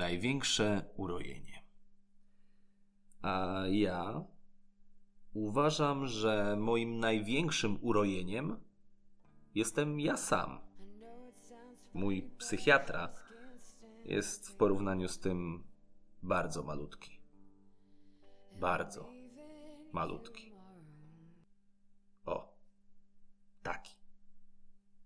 największe urojenie? A ja uważam, że moim największym urojeniem jestem ja sam. Mój psychiatra jest w porównaniu z tym bardzo malutki. Bardzo malutki.